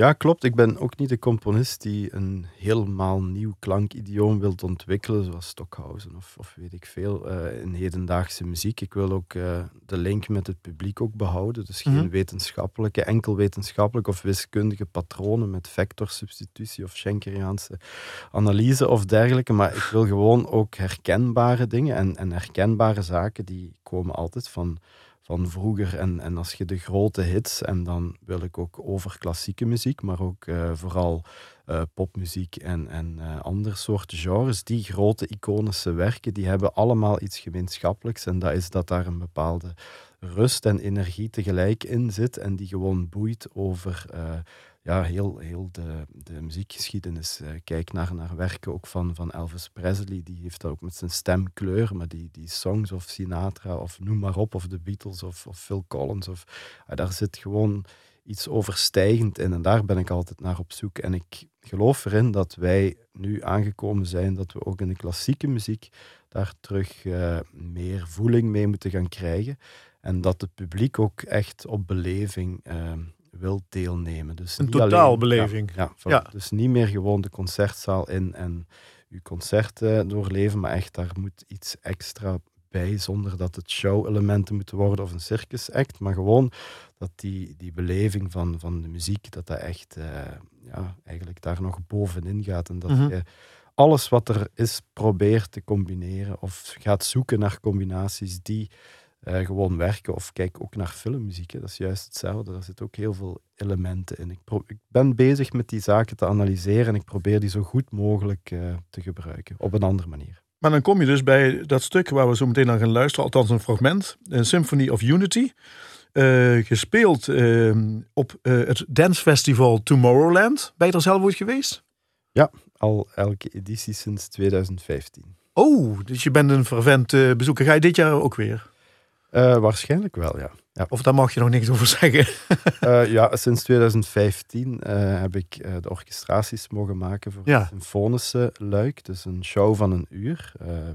Ja, klopt. Ik ben ook niet de componist die een helemaal nieuw klankidioom wilt ontwikkelen, zoals Stockhausen of, of weet ik veel, uh, in hedendaagse muziek. Ik wil ook uh, de link met het publiek ook behouden. Dus geen mm -hmm. wetenschappelijke, enkel wetenschappelijke of wiskundige patronen met vectorsubstitutie of Schenkeriaanse analyse of dergelijke. Maar ik wil gewoon ook herkenbare dingen en, en herkenbare zaken die komen altijd van van vroeger. En, en als je de grote hits, en dan wil ik ook over klassieke muziek, maar ook uh, vooral uh, popmuziek en, en uh, andere soorten genres, die grote iconische werken, die hebben allemaal iets gemeenschappelijks. En dat is dat daar een bepaalde rust en energie tegelijk in zit en die gewoon boeit over ja, heel, heel de, de muziekgeschiedenis. Uh, kijk naar, naar werken ook van, van Elvis Presley, die heeft dat ook met zijn stem kleur, maar die, die songs of Sinatra of noem maar op, of de Beatles of, of Phil Collins, of, uh, daar zit gewoon iets overstijgend in en daar ben ik altijd naar op zoek. En ik geloof erin dat wij nu aangekomen zijn dat we ook in de klassieke muziek daar terug uh, meer voeling mee moeten gaan krijgen. En dat het publiek ook echt op beleving wil deelnemen. Dus een totaalbeleving. Ja, ja, Dus niet meer gewoon de concertzaal in en uw concert uh, doorleven, maar echt daar moet iets extra bij, zonder dat het show-elementen moeten worden of een circus-act, maar gewoon dat die, die beleving van, van de muziek, dat dat echt uh, ja, eigenlijk daar nog bovenin gaat en dat mhm. je alles wat er is probeert te combineren of gaat zoeken naar combinaties die uh, gewoon werken. Of kijk ook naar filmmuziek. Hè. Dat is juist hetzelfde. Daar zitten ook heel veel elementen in. Ik, ik, ben bezig met die zaken te analyseren en ik probeer die zo goed mogelijk uh, te gebruiken. Op een andere manier. Maar dan kom je dus bij dat stuk waar we zo meteen naar gaan luisteren, althans een fragment, een Symphony of Unity. Uh, gespeeld ehm, op het dancefestival Tomorrowland. Ben je er zelf ooit geweest? Ja, al elke editie sinds 2015. Oh, dus je bent een fervent bezoeker. Ga je dit jaar ook weer? Uh, waarschijnlijk wel, ja. ja. Of daar mag je nog niks over zeggen? uh, ja, sinds 2015 uh, eh, heb ik de orchestraties mogen maken voor ja. het symfonische luik. Dus een show van een uur.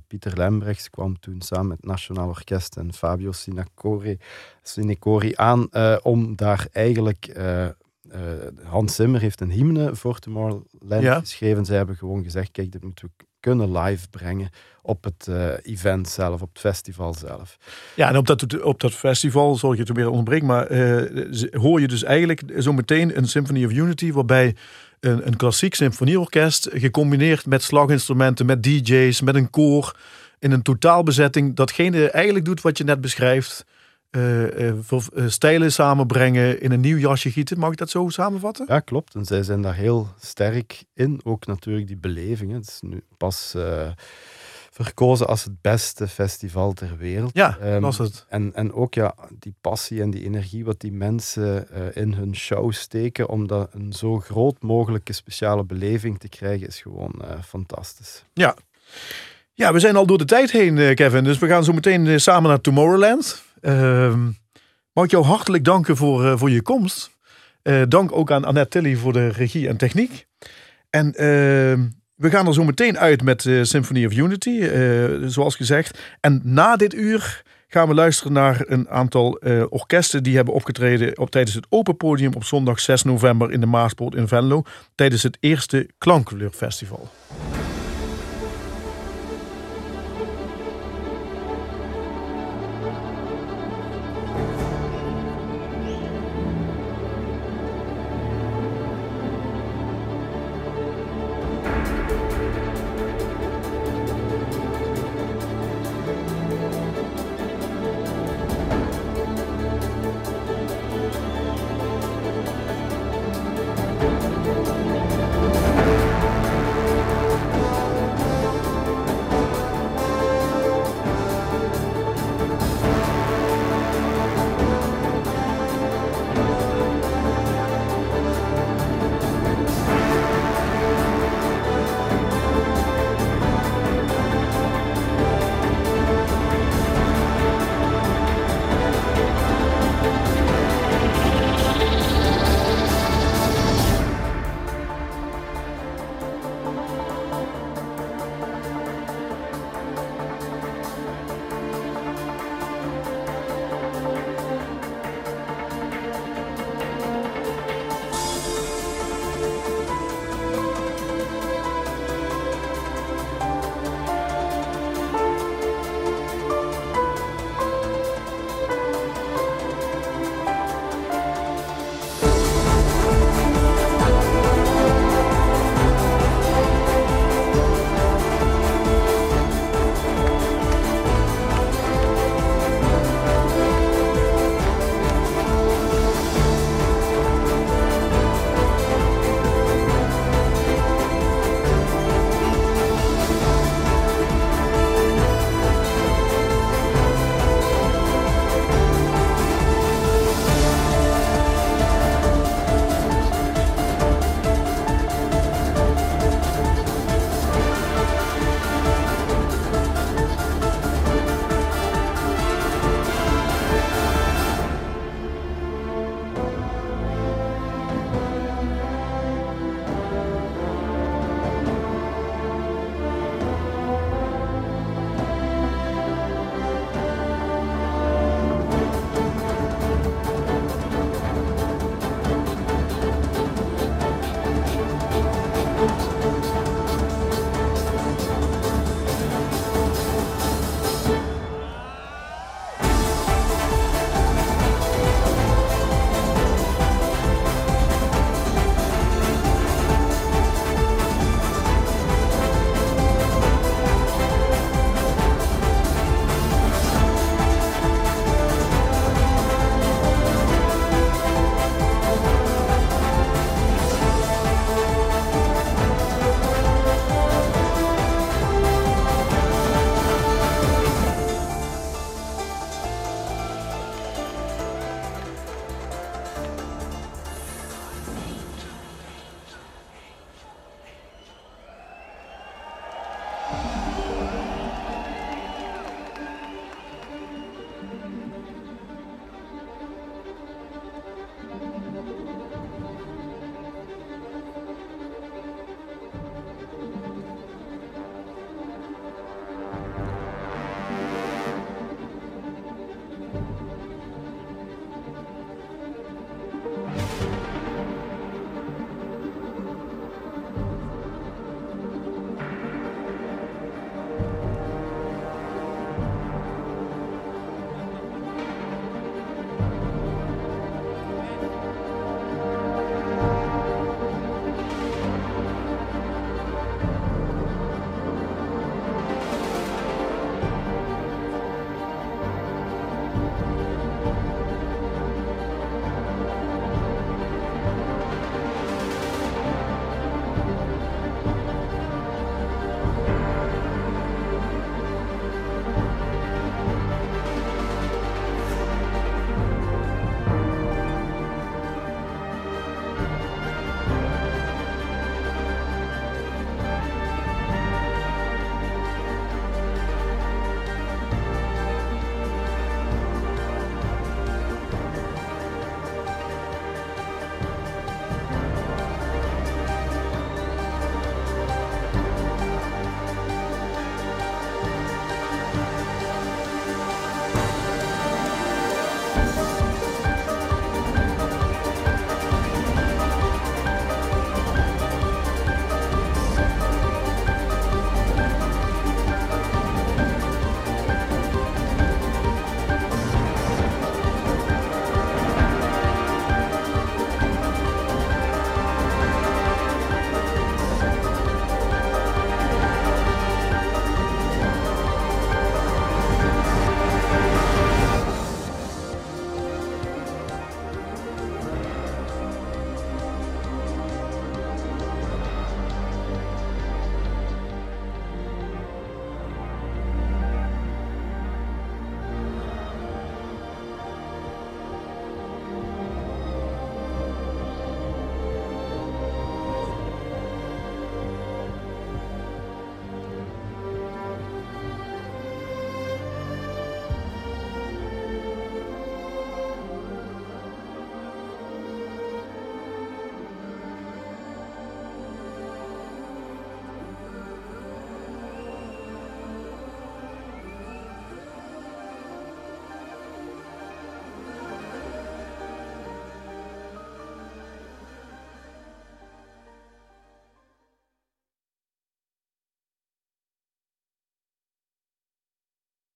Pieter Lembrechts kwam toen samen met het Nationaal Orkest en Fabio Sinacori, Sinacori aan om daar eigenlijk... Hans Zimmer heeft een hymne voor Tomorrowland ja. geschreven. Zij hebben gewoon gezegd, kijk, dit moeten we kunnen live brengen op het uh, event zelf, op het festival zelf. Ja, en op dat, op dat festival, zorg je het weer onderbreken, maar uh, hoor je dus eigenlijk zo meteen een Symphony of Unity, waarbij een, een klassiek symfonieorkest gecombineerd met slaginstrumenten, met DJ's, met een koor in een totaalbezetting. Datgene eigenlijk doet wat je net beschrijft. Uh, uh, stijlen samenbrengen, in een nieuw jasje gieten. Mag ik dat zo samenvatten? Ja, klopt. En zij zijn daar heel sterk in. Ook natuurlijk die beleving. Het is nu pas verkozen als het beste festival ter wereld. Ja, um, was het. En, en ook ja, die passie en die energie wat die mensen in hun show steken om dat een zo groot mogelijke speciale beleving te krijgen, is gewoon fantastisch. Ja. Ja, we zijn al door de tijd heen, Kevin. Dus we gaan zo meteen samen naar Tomorrowland. Uh, mag ik jou hartelijk danken voor, uh, voor je komst. Uh, dank ook aan Annette Tilly voor de regie en techniek. En uh, we gaan er zo meteen uit met Symphony of Unity, zoals gezegd. En na dit uur gaan we luisteren naar een aantal orkesten die hebben opgetreden op, tijdens het Open Podium op zondag 6 november in de Maaspoort in Venlo. Tijdens het eerste Klankkleurfestival. Festival.